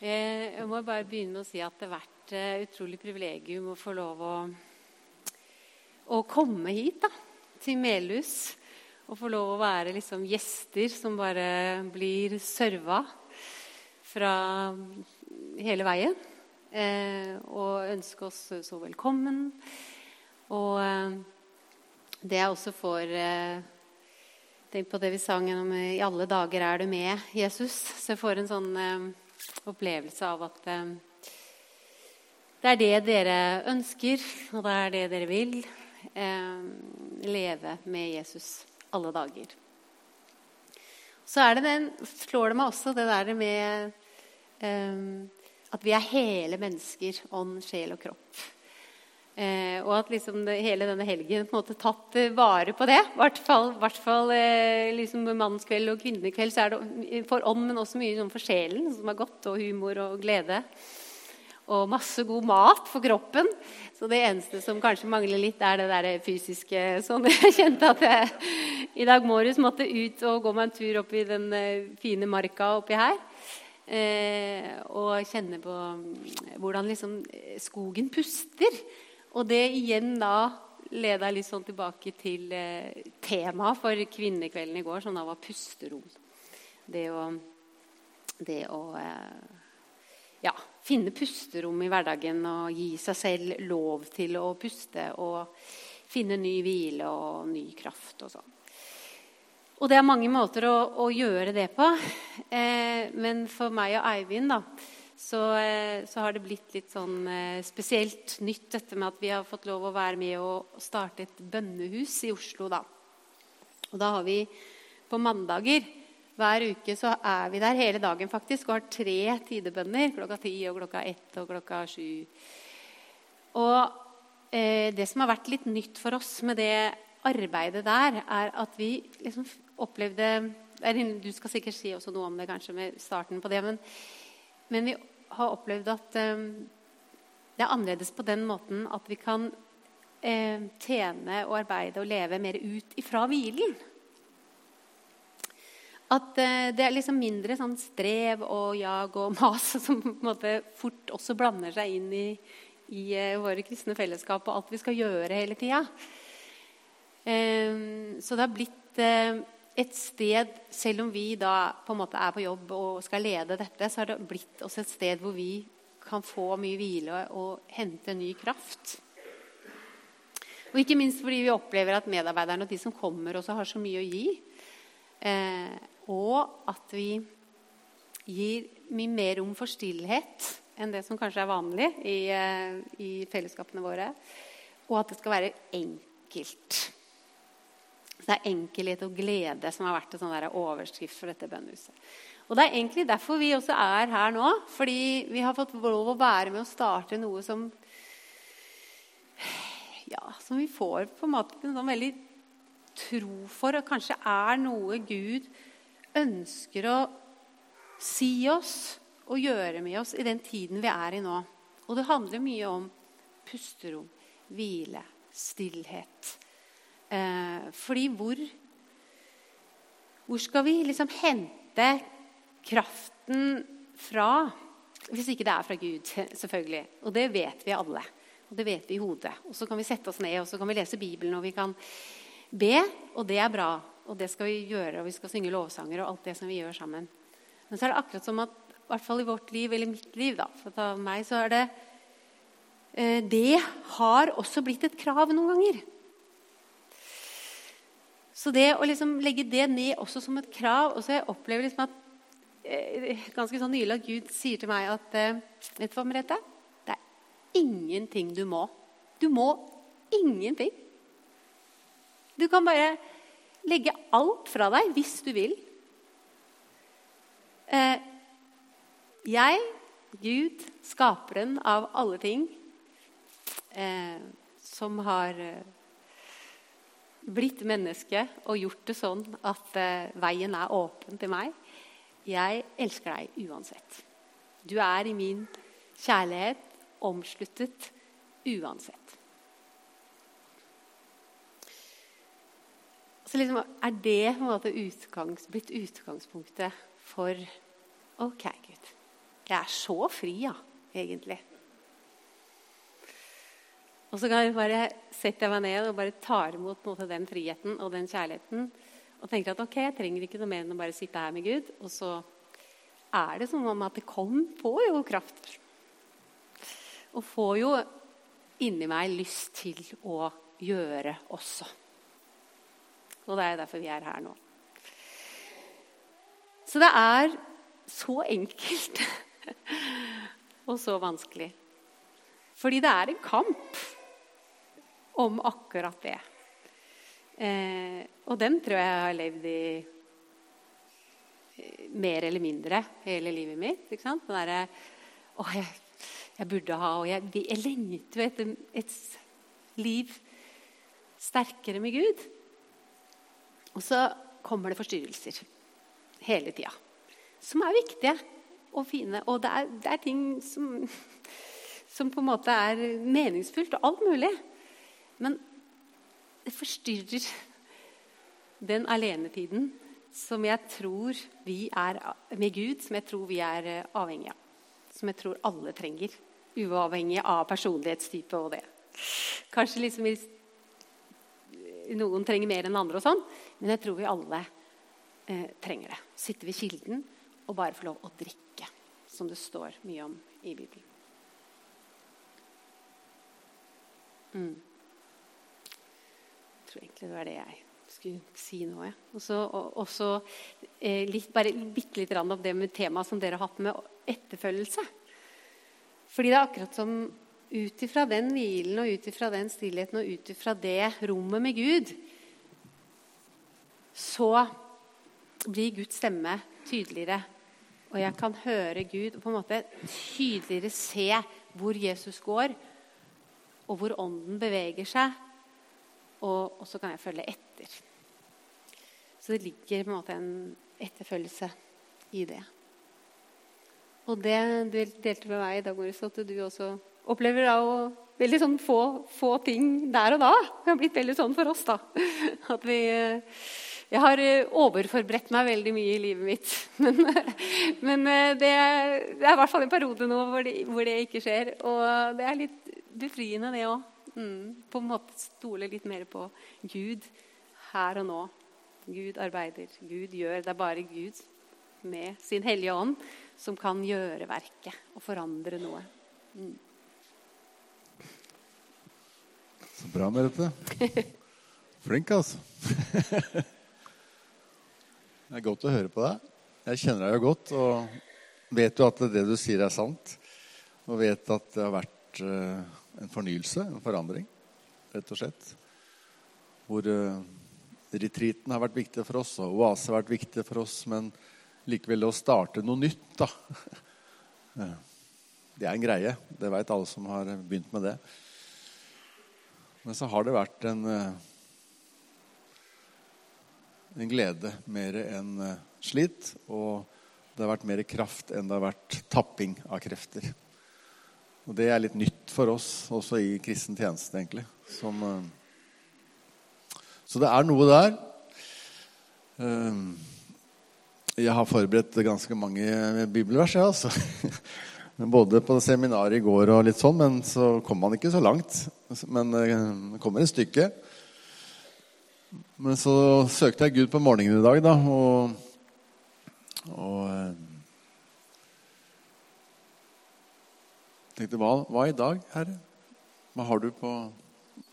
Eh, jeg må bare begynne med å si at det har vært et utrolig privilegium å få lov å, å komme hit da, til Melhus. Og få lov å være liksom gjester som bare blir serva fra hele veien. Eh, og ønske oss så velkommen. Og eh, det jeg også får eh, Tenk på det vi sang om 'I alle dager er du med, Jesus'. Så jeg får en sånn eh, opplevelse av at eh, det er det dere ønsker, og det er det dere vil. Eh, leve med Jesus alle dager. Så det den, slår det meg også det der med eh, at vi er hele mennesker, ånd, sjel og kropp. Eh, og at liksom det, hele denne helgen på en måte tatt eh, vare på det. I hvert fall, hvert fall eh, liksom mannens kveld og kvinnekveld så er det for ånd, men også mye sånn for sjelen, som er godt, og humor og glede. Og masse god mat for kroppen. Så det eneste som kanskje mangler litt, er det der fysiske. Sånn jeg kjente at jeg i dag morges måtte ut og gå meg en tur opp i den eh, fine marka oppi her. Eh, og kjenne på mm, hvordan liksom skogen puster. Og det igjen da leda litt sånn tilbake til eh, temaet for kvinnekvelden i går, som da var pusterom. Det å, det å eh, ja, finne pusterom i hverdagen og gi seg selv lov til å puste og finne ny hvile og ny kraft og sånn. Og det er mange måter å, å gjøre det på. Eh, men for meg og Eivind da, så, eh, så, har det blitt litt sånn eh, spesielt nytt dette med at vi har fått lov å være med og starte et bønnehus i Oslo. da. Og da har vi på mandager hver uke så er vi der hele dagen faktisk og har tre tidebønner. Klokka ti og klokka ett og klokka sju. Og eh, det som har vært litt nytt for oss med det arbeidet der, er at vi liksom opplevde Du skal sikkert si også noe om det kanskje med starten på det. Men, men vi har opplevd at eh, det er annerledes på den måten at vi kan eh, tjene og arbeide og leve mer ut ifra hvilen. At uh, det er liksom mindre sånn strev og jag og mas som på en måte fort også blander seg inn i, i uh, våre kristne fellesskap og alt vi skal gjøre hele tida. Um, så det har blitt uh, et sted, selv om vi da på en måte er på jobb og skal lede dette, så har det blitt også et sted hvor vi kan få mye hvile og hente ny kraft. Og ikke minst fordi vi opplever at medarbeiderne og de som kommer, også har så mye å gi. Eh, og at vi gir mye mer rom for stillhet enn det som kanskje er vanlig i, eh, i fellesskapene våre. Og at det skal være enkelt. Det er enkelhet og glede som har vært en sånn overskrift for dette bønnehuset. Og Det er egentlig derfor vi også er her nå. Fordi vi har fått lov å være med å starte noe som ja, som vi får på en måte en sånn veldig tro for, og kanskje er noe Gud ønsker å si oss og gjøre med oss i den tiden vi er i nå. Og det handler mye om pusterom, hvile, stillhet. Eh, fordi hvor Hvor skal vi liksom hente kraften fra? Hvis ikke det er fra Gud, selvfølgelig. Og det vet vi alle. Og det vet vi i hodet. Og så kan vi sette oss ned og så kan vi lese Bibelen og vi kan be, og det er bra. Og det skal vi gjøre, og vi skal synge lovsanger og alt det som vi gjør sammen. Men så er det akkurat som at i hvert fall i vårt liv, eller mitt liv, da, for av meg, så er det eh, Det har også blitt et krav noen ganger. Så det å liksom legge det ned også som et krav og så Jeg opplever liksom at eh, ganske sånn nylig at Gud sier til meg at eh, Vet du hva, Merete? Det er ingenting du må. Du må ingenting. Du kan bare legge alt fra deg hvis du vil. Eh, jeg, Gud, skaperen av alle ting, som har blitt menneske og gjort det sånn at veien er åpen til meg. Jeg elsker deg uansett. Du er i min kjærlighet omsluttet uansett. Så liksom er det måte, utgangs, blitt utgangspunktet for OK, Gud. Jeg er så fri, ja, egentlig. Og så kan jeg bare setter jeg meg ned og bare tar imot måte, den friheten og den kjærligheten. Og tenker at ok, jeg trenger ikke noe mer enn å bare sitte her med Gud. Og så er det som om at det kom, får jo kraft. Og får jo inni meg lyst til å gjøre også. Og det er derfor vi er her nå. Så det er så enkelt og så vanskelig. Fordi det er en kamp om akkurat det. Eh, og den tror jeg har levd i eh, mer eller mindre hele livet mitt. ikke sant? Den derre Å, jeg, jeg, burde ha Og jeg, jeg lengter jo etter et liv sterkere med Gud. Og så kommer det forstyrrelser hele tida. Som er viktige og fine. Og det er, det er ting som, som på en måte er meningsfullt og alt mulig. Men det forstyrrer den alenetiden som jeg tror vi er med Gud, som jeg tror vi er eh, avhengig av. Som jeg tror alle trenger, uavhengig av personlighetstype og det. Kanskje liksom noen trenger mer enn andre, og sånn, men jeg tror vi alle eh, trenger det. Sitte ved kilden og bare få lov å drikke, som det står mye om i Bibelen. Mm tror egentlig det var det jeg skulle si nå. Ja. Og så eh, litt, bare bitte litt om det med temaet som dere har hatt med etterfølgelse. Fordi det er akkurat som ut ifra den hvilen og ut ifra den stillheten og ut ifra det rommet med Gud, så blir Guds stemme tydeligere. Og jeg kan høre Gud og på en måte tydeligere se hvor Jesus går, og hvor Ånden beveger seg og, og, så kan jeg følge etter. Så det ligger på en måte en etterfølgelse i det. Og det du delte med meg i dag, morges, at du også opplever da å veldig sånn få, få, ting der og da. Det har blitt veldig sånn for oss, da. At vi Jeg har overforberedt meg veldig mye i livet mitt. Men, men det, det, er i hvert fall en periode nå hvor det, hvor det ikke skjer. Og det er litt befriende, det òg. Mm, på en måte stole litt mer på Gud her og nå. Gud arbeider, Gud gjør. Det er bare Gud med sin Hellige Ånd som kan gjøre verket og forandre noe. Mm. Så bra, Merete. Flink, altså. det er godt å høre på deg. Jeg kjenner deg jo godt og vet jo at det du sier, er sant. Og vet at det har vært uh, en fornyelse, en forandring, rett og slett. Hvor uh, retreaten har vært viktig for oss, og oase har vært viktig for oss. Men likevel å starte noe nytt, da Det er en greie. Det veit alle som har begynt med det. Men så har det vært en, eh, en glede mer enn eh, slit. Og det har vært mer kraft enn det har vært tapping av krefter. Og det er litt nytt for oss også i kristen tjeneste, egentlig. Som, uh, så det er noe der. Uh, jeg har forberedt ganske mange bibelvers, ja, altså. Både på seminaret i går og litt sånn, men så kom man ikke så langt. Men uh, det kommer et stykke. Men så søkte jeg Gud på morgenen i dag, da, og, og tenkte hva, hva i dag, Herre? Hva har på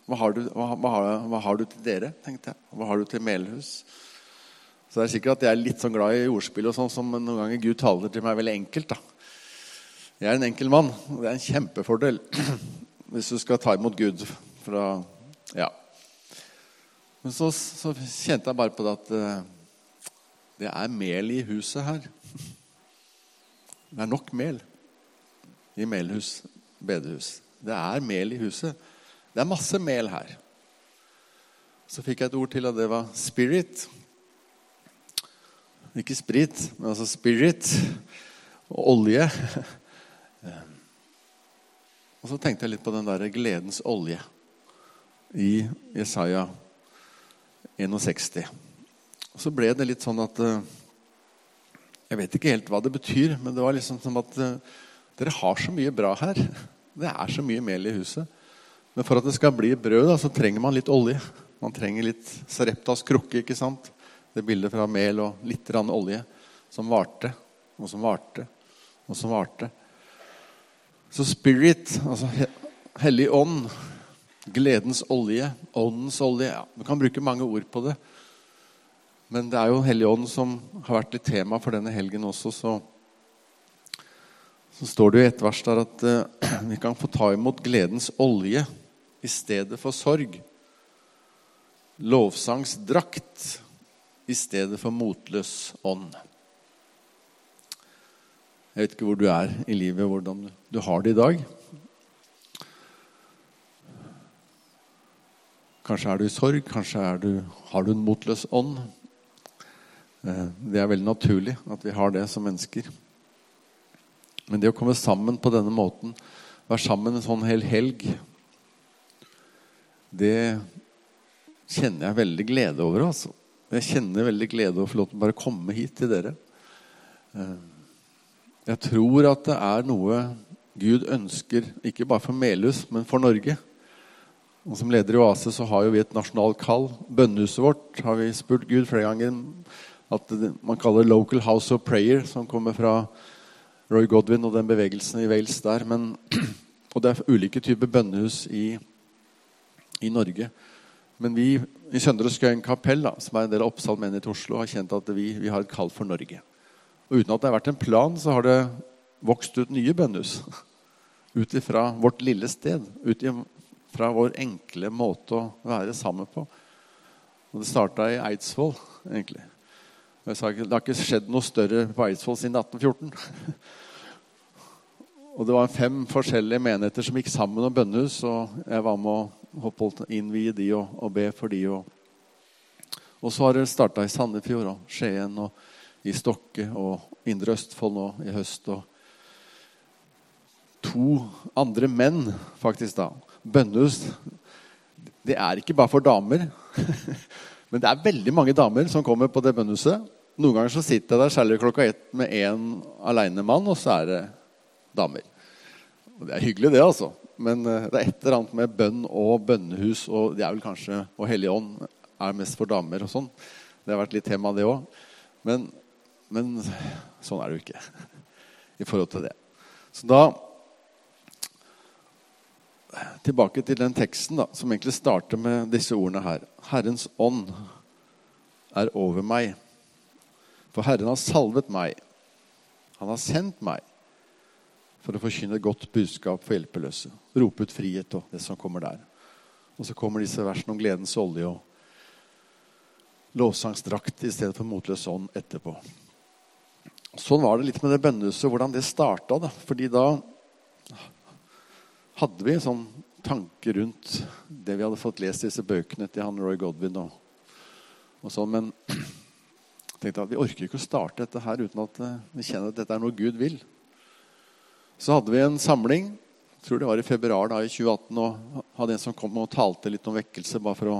hva har, du, hva, har, du, til dere, tenkte jeg. Hva har du til Melhus? Så det er sikkert at jeg er litt sånn glad i ordspill, og sånn, som noen ganger Gud taler til meg veldig enkelt. da. Jeg er en enkel mann, og det er en kjempefordel hvis du skal ta imot Gud fra Ja. Men så, så kjente jeg bare på det at uh, det er mel i huset her. Det er nok mel i Melhus bedehus. Det er mel i huset. Det er masse mel her. Så fikk jeg et ord til, og det var 'spirit'. Ikke sprit, men altså 'spirit' og olje. Og så tenkte jeg litt på den der gledens olje i Jesaja 61. Og så ble det litt sånn at uh, Jeg vet ikke helt hva det betyr, men det var liksom som at eh, dere har så mye bra her. Det er så mye mel i huset. Men for at det skal bli brød, da, så trenger man litt olje. Man trenger litt Sareptas krukke. ikke sant? Det bildet fra mel og litt olje som varte, og som varte, og som varte. Så spirit, altså Hellig ånd, gledens olje, åndens olje ja, Du kan bruke mange ord på det. Men det er jo Hellig ånd som har vært litt tema for denne helgen også. Så, så står det i et vers der at uh, vi kan få ta imot gledens olje i stedet for sorg. Lovsangsdrakt i stedet for motløs ånd. Jeg vet ikke hvor du er i livet, hvordan du har det i dag. Kanskje er du i sorg, kanskje du, har du en motløs ånd. Eh, det er veldig naturlig at vi har det som mennesker. Men det å komme sammen på denne måten, være sammen en sånn hel helg, det kjenner jeg veldig glede over. altså. Jeg kjenner veldig glede over å få lov til å bare komme hit til dere. Eh, jeg tror at det er noe Gud ønsker, ikke bare for Melhus, men for Norge. Og Som leder i Oase så har jo vi et nasjonalt kall. Bønnehuset vårt har vi spurt Gud flere ganger at man kaller 'Local House of Prayer', som kommer fra Roy Godwin og den bevegelsen i Wales der. Men, og det er ulike typer bønnehus i, i Norge. Men vi i Søndre Skøyen kapell, da, som er en del av Oppsal menighet i Oslo, har kjent at vi, vi har et kall for Norge. Og uten at det har vært en plan, så har det vokst ut nye bønnehus. Ut ifra vårt lille sted. Ut ifra vår enkle måte å være sammen på. Og det starta i Eidsvoll, egentlig. Jeg sa, det har ikke skjedd noe større på Eidsvoll siden 1814. Og det var fem forskjellige menigheter som gikk sammen om bønnehus. Og jeg var med å innvie de og, og be for de. Og, og så har det starta i Sandefjord og Skien og i Stokke og Indre Østfold nå i høst. Og to andre menn, faktisk, da. Bønnhus. Det er ikke bare for damer. Men det er veldig mange damer som kommer på det bønnehuset. Noen ganger så sitter jeg der særlig klokka ett med én aleine mann, og så er det damer. Og det er hyggelig, det, altså. Men eh, det er et eller annet med bønn og bønnehus, og det er vel kanskje, og Hellig ånd er mest for damer og sånn. Det har vært litt tema, det òg. Men men sånn er det jo ikke i forhold til det. Så da Tilbake til den teksten da, som egentlig starter med disse ordene her. Herrens ånd er over meg. For Herren har salvet meg. Han har sendt meg for å forkynne godt budskap for hjelpeløse. Rope ut frihet og det som kommer der. Og så kommer disse versene om gledens olje og lovsangsdrakt i stedet for motløs ånd etterpå. Sånn var det litt med det bønnehuset, hvordan det starta. Da. Fordi da hadde vi en sånn tanke rundt det vi hadde fått lest i disse bøkene til han Roy Godwin. Og, og sånn, Men tenkte at vi orker ikke å starte dette her uten at eh, vi kjenner at dette er noe Gud vil. Så hadde vi en samling jeg tror det var i februar da, i 2018, og hadde en som kom og talte litt om vekkelse. bare for å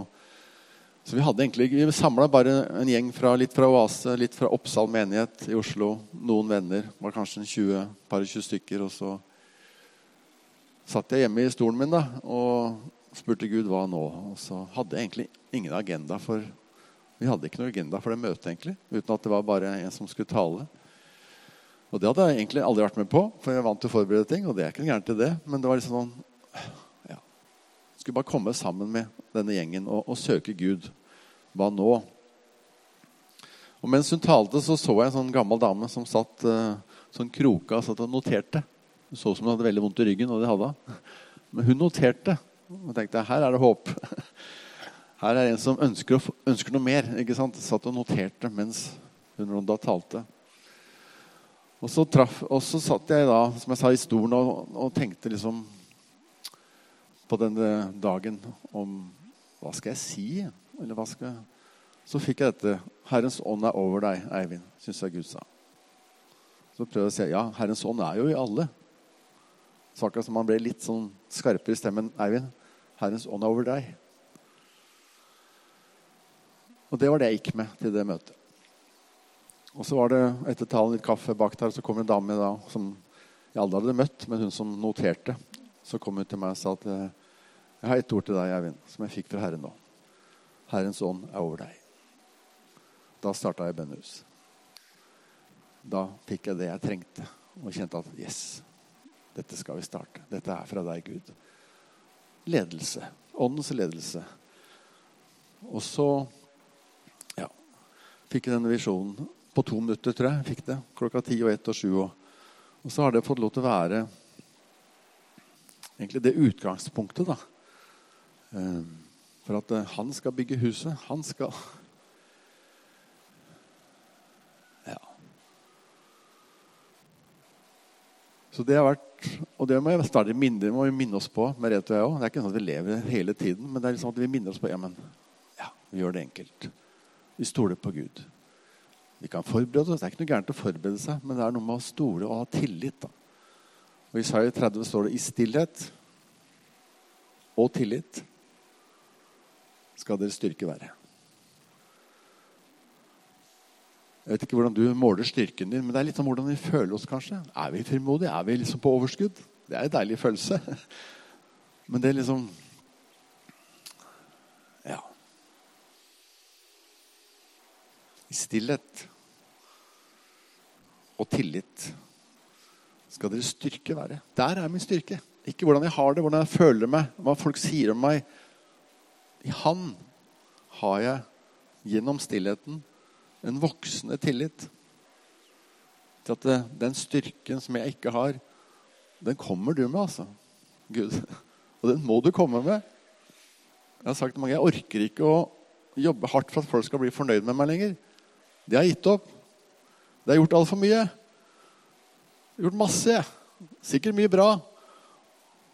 så vi hadde egentlig, vi samla bare en gjeng fra, litt fra Oase, litt fra Oppsal menighet i Oslo. Noen venner. Det var kanskje 20, par 20 stykker. Og så satt jeg hjemme i stolen min da, og spurte Gud hva nå. Og så hadde jeg egentlig ingen agenda for Vi hadde ikke noen agenda for det møtet, egentlig. Uten at det var bare en som skulle tale. Og det hadde jeg egentlig aldri vært med på, for jeg er vant til å forberede ting. og det er ikke gærent i det, Men det var liksom sånn ja, Skulle bare komme sammen med denne gjengen og, og søke Gud. Hva nå? Og Mens hun talte, så så jeg en sånn gammel dame som satt uh, sånn kroka satt og noterte. Hun så ut som hun hadde veldig vondt i ryggen, og det hadde hun. Men hun noterte. Og tenkte her er det håp. Her er en som ønsker, ønsker noe mer. ikke sant? Satt og noterte mens hun da talte. Og så, traf, og så satt jeg da, som jeg sa, i stolen og, og tenkte liksom på denne dagen om hva skal jeg si? Eller hva skal jeg? Så fikk jeg dette. 'Herrens ånd er over deg, Eivind', syns jeg Gud sa. Så prøvde jeg å si ja, Herrens ånd er jo i alle. Så som han ble litt sånn skarpere i stemmen. 'Eivind, Herrens ånd er over deg'. Og det var det jeg gikk med til det møtet. Og så var det etter talen litt kaffe bak der, så kom en dame da, som jeg aldri hadde møtt, men hun som noterte. Så kom hun til meg og sa at jeg har ett ord til deg, Eivind, som jeg fikk fra Herren nå. Herrens ånd er over deg. Da starta jeg bønnehus. Da fikk jeg det jeg trengte, og kjente at yes, dette skal vi starte. Dette er fra deg, Gud. Ledelse. Åndens ledelse. Og så fikk denne visjonen på to minutter, tror jeg. fikk det. Klokka ti og ett og sju. Og så har det fått lov til å være egentlig det utgangspunktet, da. Eh, for at eh, han skal bygge huset. Han skal Ja. Så det har vært Og det må jeg stadig minne, må vi minne oss på. Merete og jeg også. Det er ikke sånn at vi lever hele tiden, men det er liksom at vi minner oss på ja, men, ja, vi gjør det enkelt. Vi stoler på Gud. Vi kan forberede oss. Det er ikke noe gærent å forberede seg, men det er noe med å stole og ha tillit. da. Og I Isaiah 30 står det i stillhet og tillit skal deres styrke være. Jeg vet ikke hvordan du måler styrken din, men det er litt om hvordan vi føler oss. kanskje. Er vi frimodige? Er vi liksom på overskudd? Det er en deilig følelse. Men det er liksom I stillhet og tillit skal deres styrke være. Der er min styrke. Ikke hvordan jeg har det, hvordan jeg føler meg, hva folk sier om meg. I Han har jeg gjennom stillheten en voksende tillit til at det, den styrken som jeg ikke har, den kommer du med, altså. Gud. Og den må du komme med. Jeg har sagt til mange jeg orker ikke å jobbe hardt for at folk skal bli fornøyd med meg lenger. Det har gitt opp. Det har gjort altfor mye. Gjort masse. Sikkert mye bra.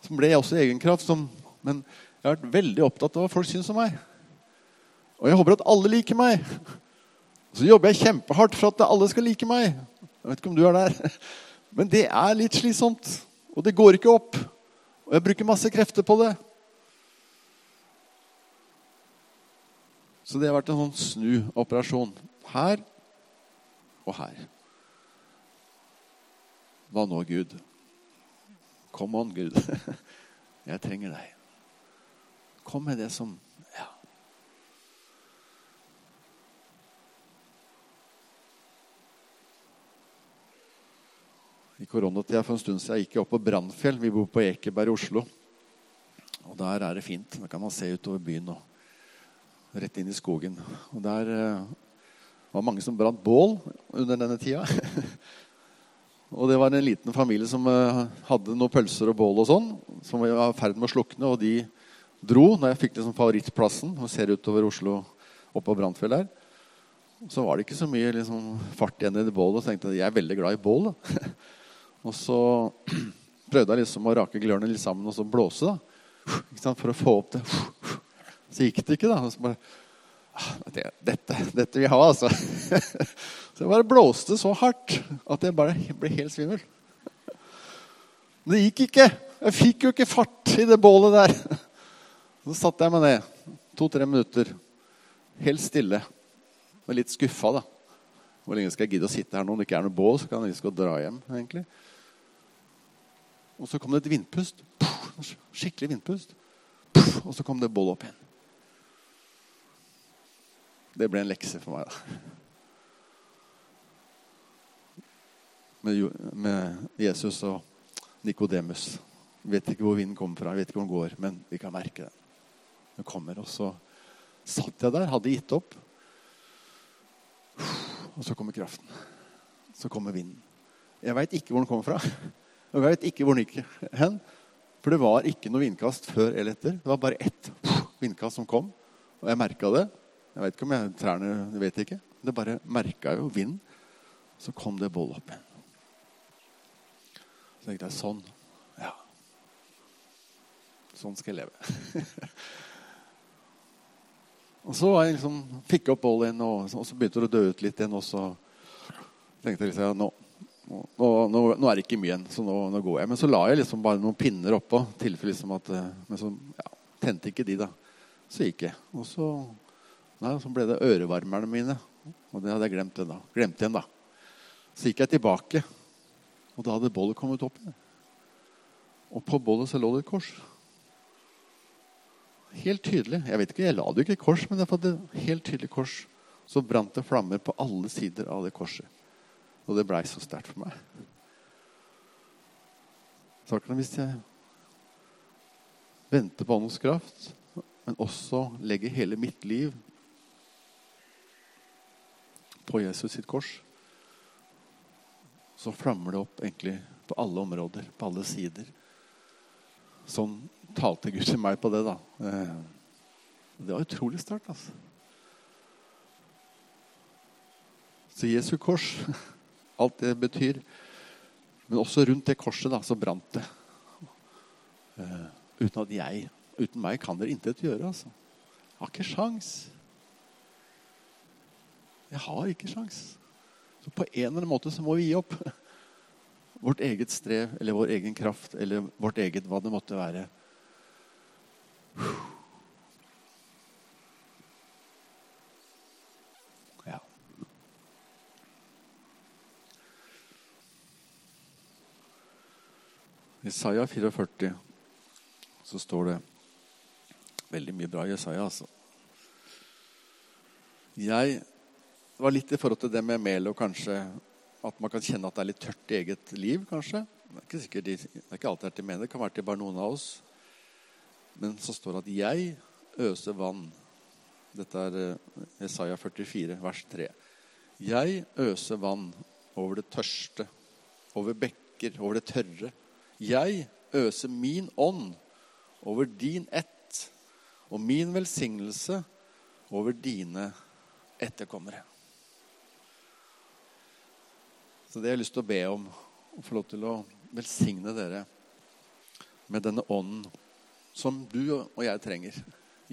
Som ble jeg også i egen kraft. Som, men jeg har vært veldig opptatt av hva folk syns om meg. Og jeg håper at alle liker meg. Så jobber jeg kjempehardt for at alle skal like meg. Jeg vet ikke om du er der. Men det er litt slitsomt. Og det går ikke opp. Og jeg bruker masse krefter på det. Så det har vært en sånn snuoperasjon. Her og her. Hva nå, Gud? Kom on, Gud. Jeg trenger deg. Kom med det som Ja. I koronatida for en stund siden gikk jeg opp på Brannfjell. Vi bor på Ekeberg i Oslo. Og der er det fint. Da kan man se utover byen og rett inn i skogen. Og der eh, var mange som brant bål under denne tida. og det var en liten familie som eh, hadde noen pølser og bål og sånn, som var i ferd med å slukne. Og de dro når jeg fikk liksom favorittplassen og ser utover Oslo oppe på Brannfjell der. Så var det ikke så mye liksom, fart igjen i det bålet. Og så tenkte jeg jeg er veldig glad i bål. da. Og så prøvde jeg liksom å rake glørne litt sammen og så blåse. da, For å få opp det. Så gikk det ikke, da. Og så bare, «Ah, dette, dette vil jeg ha, altså. Så jeg bare blåste så hardt at jeg bare ble helt svimmel. Men det gikk ikke. Jeg fikk jo ikke fart i det bålet der. Så satte jeg meg ned to-tre minutter, helt stille. Og litt skuffa, da. Hvor lenge skal jeg gidde å sitte her nå? Om det ikke er noe bål, så kan jeg liksom dra hjem. egentlig. Og så kom det et vindpust. Skikkelig vindpust. Og så kom det bålet opp igjen. Det ble en lekse for meg, da. Med, Jesus og Nikodemus. Vet ikke hvor vinden kommer fra, vet ikke hvor den går, men vi kan merke den. Den kommer. Og så satt jeg der, hadde gitt opp. Og så kommer kraften. Så kommer vinden. Jeg veit ikke hvor den kommer fra. Og jeg vet ikke hvor den gikk hen. For det var ikke noe vindkast før eller etter. Det var bare ett vindkast som kom. Og jeg merka det. Jeg vet ikke om jeg trærne jeg vet ikke. Det bare merka jo vind. Så kom det boll opp igjen. Så tenkte jeg sånn. Ja. Sånn skal jeg leve. og så jeg liksom, fikk jeg opp bollet igjen, og, og, så begynte det å dø ut litt igjen. Og så tenkte jeg liksom, ja, nå, nå, nå, nå, er det ikke mye igjen, så nå, går jeg. Men så la jeg liksom bare noen pinner oppå. Liksom at, eh, men så ja, tente ikke de, da. Så gikk jeg. Og så, nei, så ble det ørevarmerne mine. Og det hadde jeg glemt, da. glemt igjen, da. Så gikk jeg tilbake, og da hadde bollet kommet opp igjen. Og på bollet så lå det et kors. Helt tydelig. Jeg vet ikke, jeg la det jo ikke i kors, men jeg fått et helt tydelig kors. Så brant det flammer på alle sider av det korset. Og det blei så sterkt for meg. Saken er hvis jeg venter på Åndens kraft, men også legger hele mitt liv på Jesus sitt kors, så flammer det opp egentlig på alle områder, på alle sider. Sånn talte Gud til meg på det, da. Eh, det var utrolig sterkt, altså. Så Jesu kors, alt det betyr Men også rundt det korset da, så brant det. Uh, uten at jeg Uten meg kan dere intet gjøre. altså. Jeg har ikke sjans. Jeg har ikke sjans. Så på en eller annen måte så må vi gi opp. Vårt eget strev eller vår egen kraft eller vårt eget hva det måtte være. Ja. I Isaiah 44 så står det veldig mye bra i Jesaja, altså. Jeg var litt i forhold til det med Melo, kanskje. At man kan kjenne at det er litt tørt i eget liv, kanskje. Det er ikke, sikkert, det er ikke alltid til mener. Det kan være til bare noen av oss. Men så står det at 'jeg øser vann'. Dette er Isaiah Jesaja 44, vers 3. Jeg øser vann over det tørste, over bekker, over det tørre. Jeg øser min ånd over din ett og min velsignelse over dine etterkommere. Så det har jeg lyst til å be om, å få lov til å velsigne dere med denne ånden som du og jeg trenger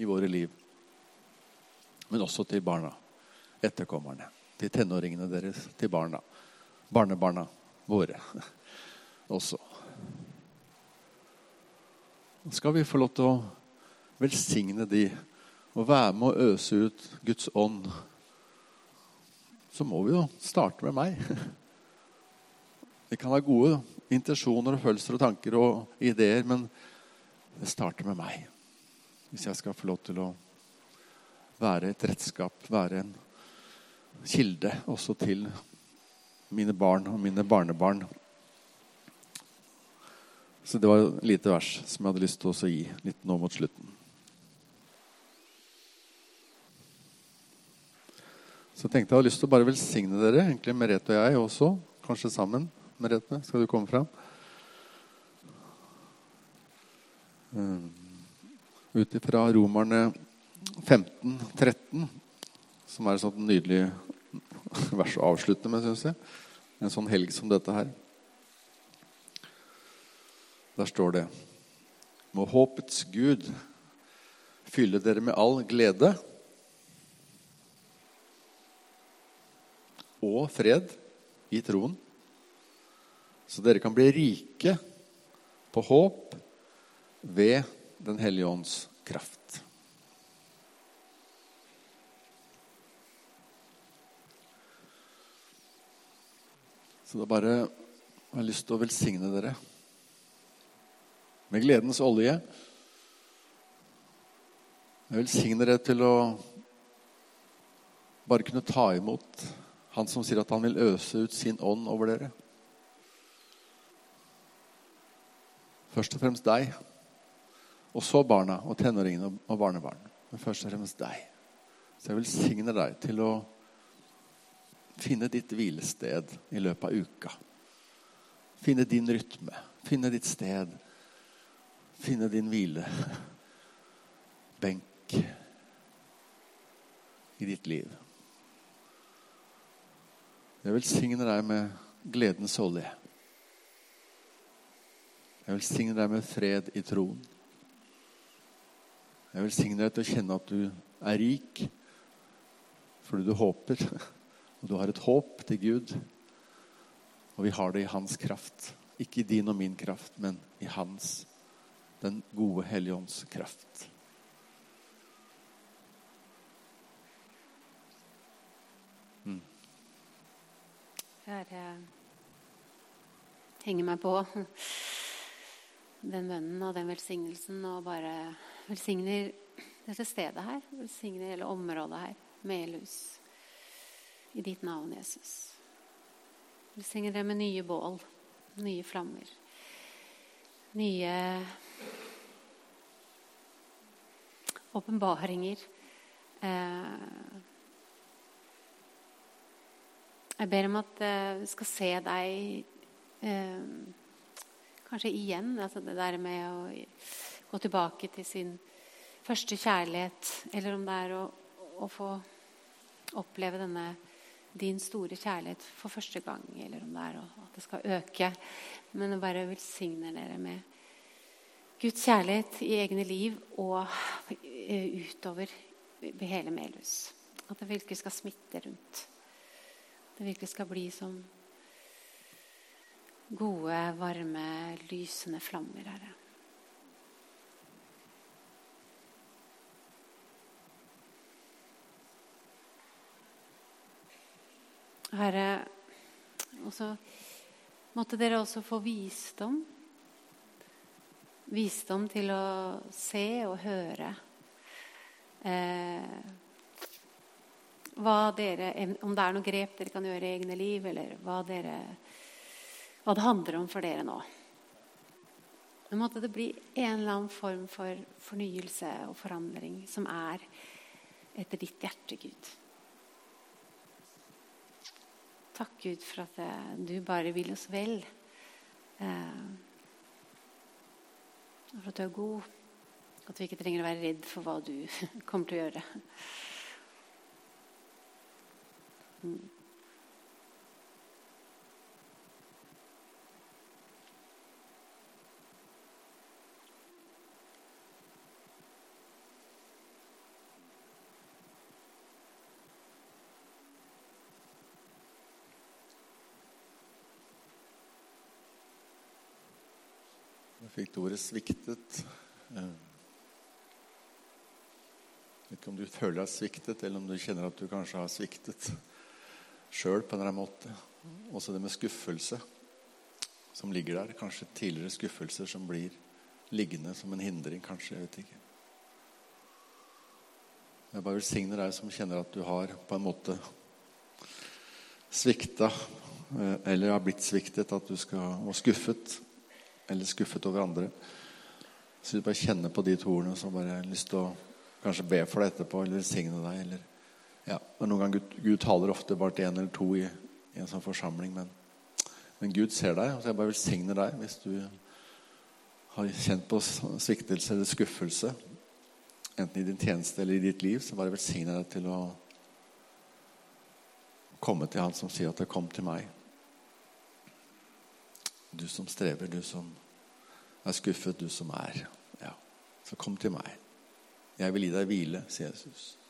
i våre liv. Men også til barna, etterkommerne, til tenåringene deres, til barna. Barnebarna våre også. Skal vi få lov til å velsigne de og være med å øse ut Guds ånd, så må vi jo starte med meg. Vi kan ha gode intensjoner og følelser og tanker og ideer, men det starter med meg. Hvis jeg skal få lov til å være et redskap, være en kilde også til mine barn og mine barnebarn. Så det var et lite vers som jeg hadde lyst til å gi litt nå mot slutten. Så jeg tenkte jeg hadde lyst til å bare velsigne dere, egentlig Merete og jeg også. Kanskje sammen. Merete, skal du komme fram? Uh, Ut ifra Romerne 15, 13, som er et sånt nydelig vers å avslutte med, syns jeg. En sånn helg som dette her. Der står det Må håpets Gud fylle dere med all glede og fred i troen, så dere kan bli rike på håp ved Den hellige ånds kraft. Så da bare har jeg lyst til å velsigne dere med gledens olje. Jeg velsigner dere til å bare kunne ta imot Han som sier at han vil øse ut sin ånd over dere. Først og fremst deg, og så barna og tenåringene og barnebarn. Men først og fremst deg. Så jeg velsigner deg til å finne ditt hvilested i løpet av uka. Finne din rytme, finne ditt sted finne din hvile. Benk i ditt liv. Jeg velsigner deg med gledens olje. Jeg velsigner deg med fred i troen. Jeg velsigner deg til å kjenne at du er rik fordi du håper. Og du har et håp til Gud. Og vi har det i hans kraft. Ikke i din og min kraft, men i hans den gode Hellige Ånds kraft. Mm. Jeg henger meg på den bønnen og den velsignelsen og bare velsigner dette stedet her. Velsigner hele området her. Melhus. I ditt navn, Jesus. Velsigner det med nye bål, nye flammer. Nye åpenbaringer. Eh, jeg ber om at du vi skal se deg eh, kanskje igjen. Altså det der med å gå tilbake til sin første kjærlighet. Eller om det er å, å få oppleve denne din store kjærlighet for første gang. Eller om det er at det skal øke. Men jeg bare velsigner dere med Guds kjærlighet i egne liv og utover hele Melhus. At det virkelig skal smitte rundt det virkelig skal bli som gode, varme, lysende flammer, Herre. Herre, også, måtte dere også få visdom. Visdom til å se og høre. Eh, dere, om det er noen grep dere kan gjøre i egne liv, eller hva, dere, hva det handler om for dere nå. Nå måtte det bli en eller annen form for fornyelse og forandring som er etter ditt hjerte, Gud. Takk, Gud, for at eh, du bare vil oss vel. Eh, for at du er god. At vi ikke trenger å være redd for hva du kommer til å gjøre. Mm. Fikk ordet 'sviktet'. Jeg vet ikke om du føler deg sviktet, eller om du kjenner at du kanskje har sviktet sjøl på en eller annen måte. Også det med skuffelse som ligger der. Kanskje tidligere skuffelser som blir liggende som en hindring, kanskje. Jeg vet ikke. Jeg bare velsigner deg som kjenner at du har på en måte svikta eh, eller har blitt sviktet, at du skal og skuffet eller skuffet over andre. Så du bare kjenner på de to ordene, så bare har lyst til å kanskje be for deg etterpå, eller velsigne deg, eller ja, men Noen ganger Gud, Gud taler ofte bare til én eller to i, i, en sånn forsamling. Men, men Gud ser deg, så jeg bare velsigner deg hvis du har kjent på sviktelse eller skuffelse. Enten i din tjeneste eller i ditt liv. Så bare velsigner deg til å komme til Han som sier at det 'kom til meg'. Du som strever, du som er skuffet, du som er Ja, så kom til meg. Jeg vil gi deg hvile, sier Jesus.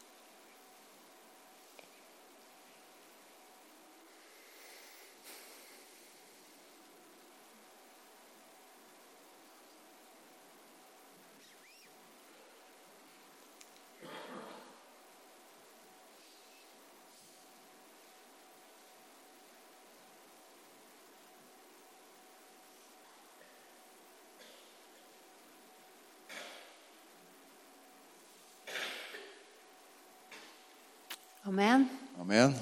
Amen. Amen.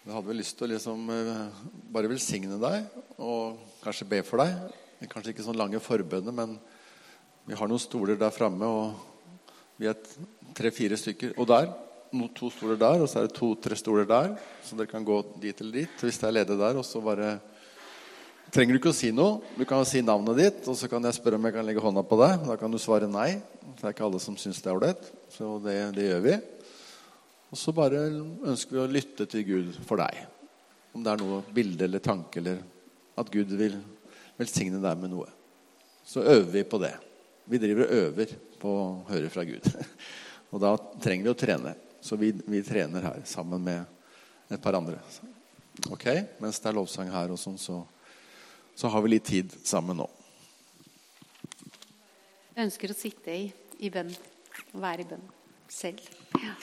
Jeg hadde vel lyst til å liksom eh, bare velsigne deg og kanskje be for deg. Kanskje ikke sånn lange forbønner, men vi har noen stoler der framme. Og vi er tre-fire stykker. Og der. To stoler der, og så er det to-tre stoler der. Så dere kan gå dit eller dit hvis det er ledig der. Og så bare trenger du ikke å si noe. Du kan si navnet ditt, og så kan jeg spørre om jeg kan legge hånda på deg. Da kan du svare nei. Det er ikke alle som syns det er ålreit. Så det, det gjør vi. Og så bare ønsker vi å lytte til Gud for deg. Om det er noe bilde eller tanke, eller at Gud vil velsigne deg med noe. Så øver vi på det. Vi driver og øver på å høre fra Gud. Og da trenger vi å trene. Så vi, vi trener her sammen med et par andre. Ok? Mens det er lovsang her, og sånn, så, så har vi litt tid sammen nå. Jeg ønsker å sitte i, i bønn. Være i bønn selv. Ja.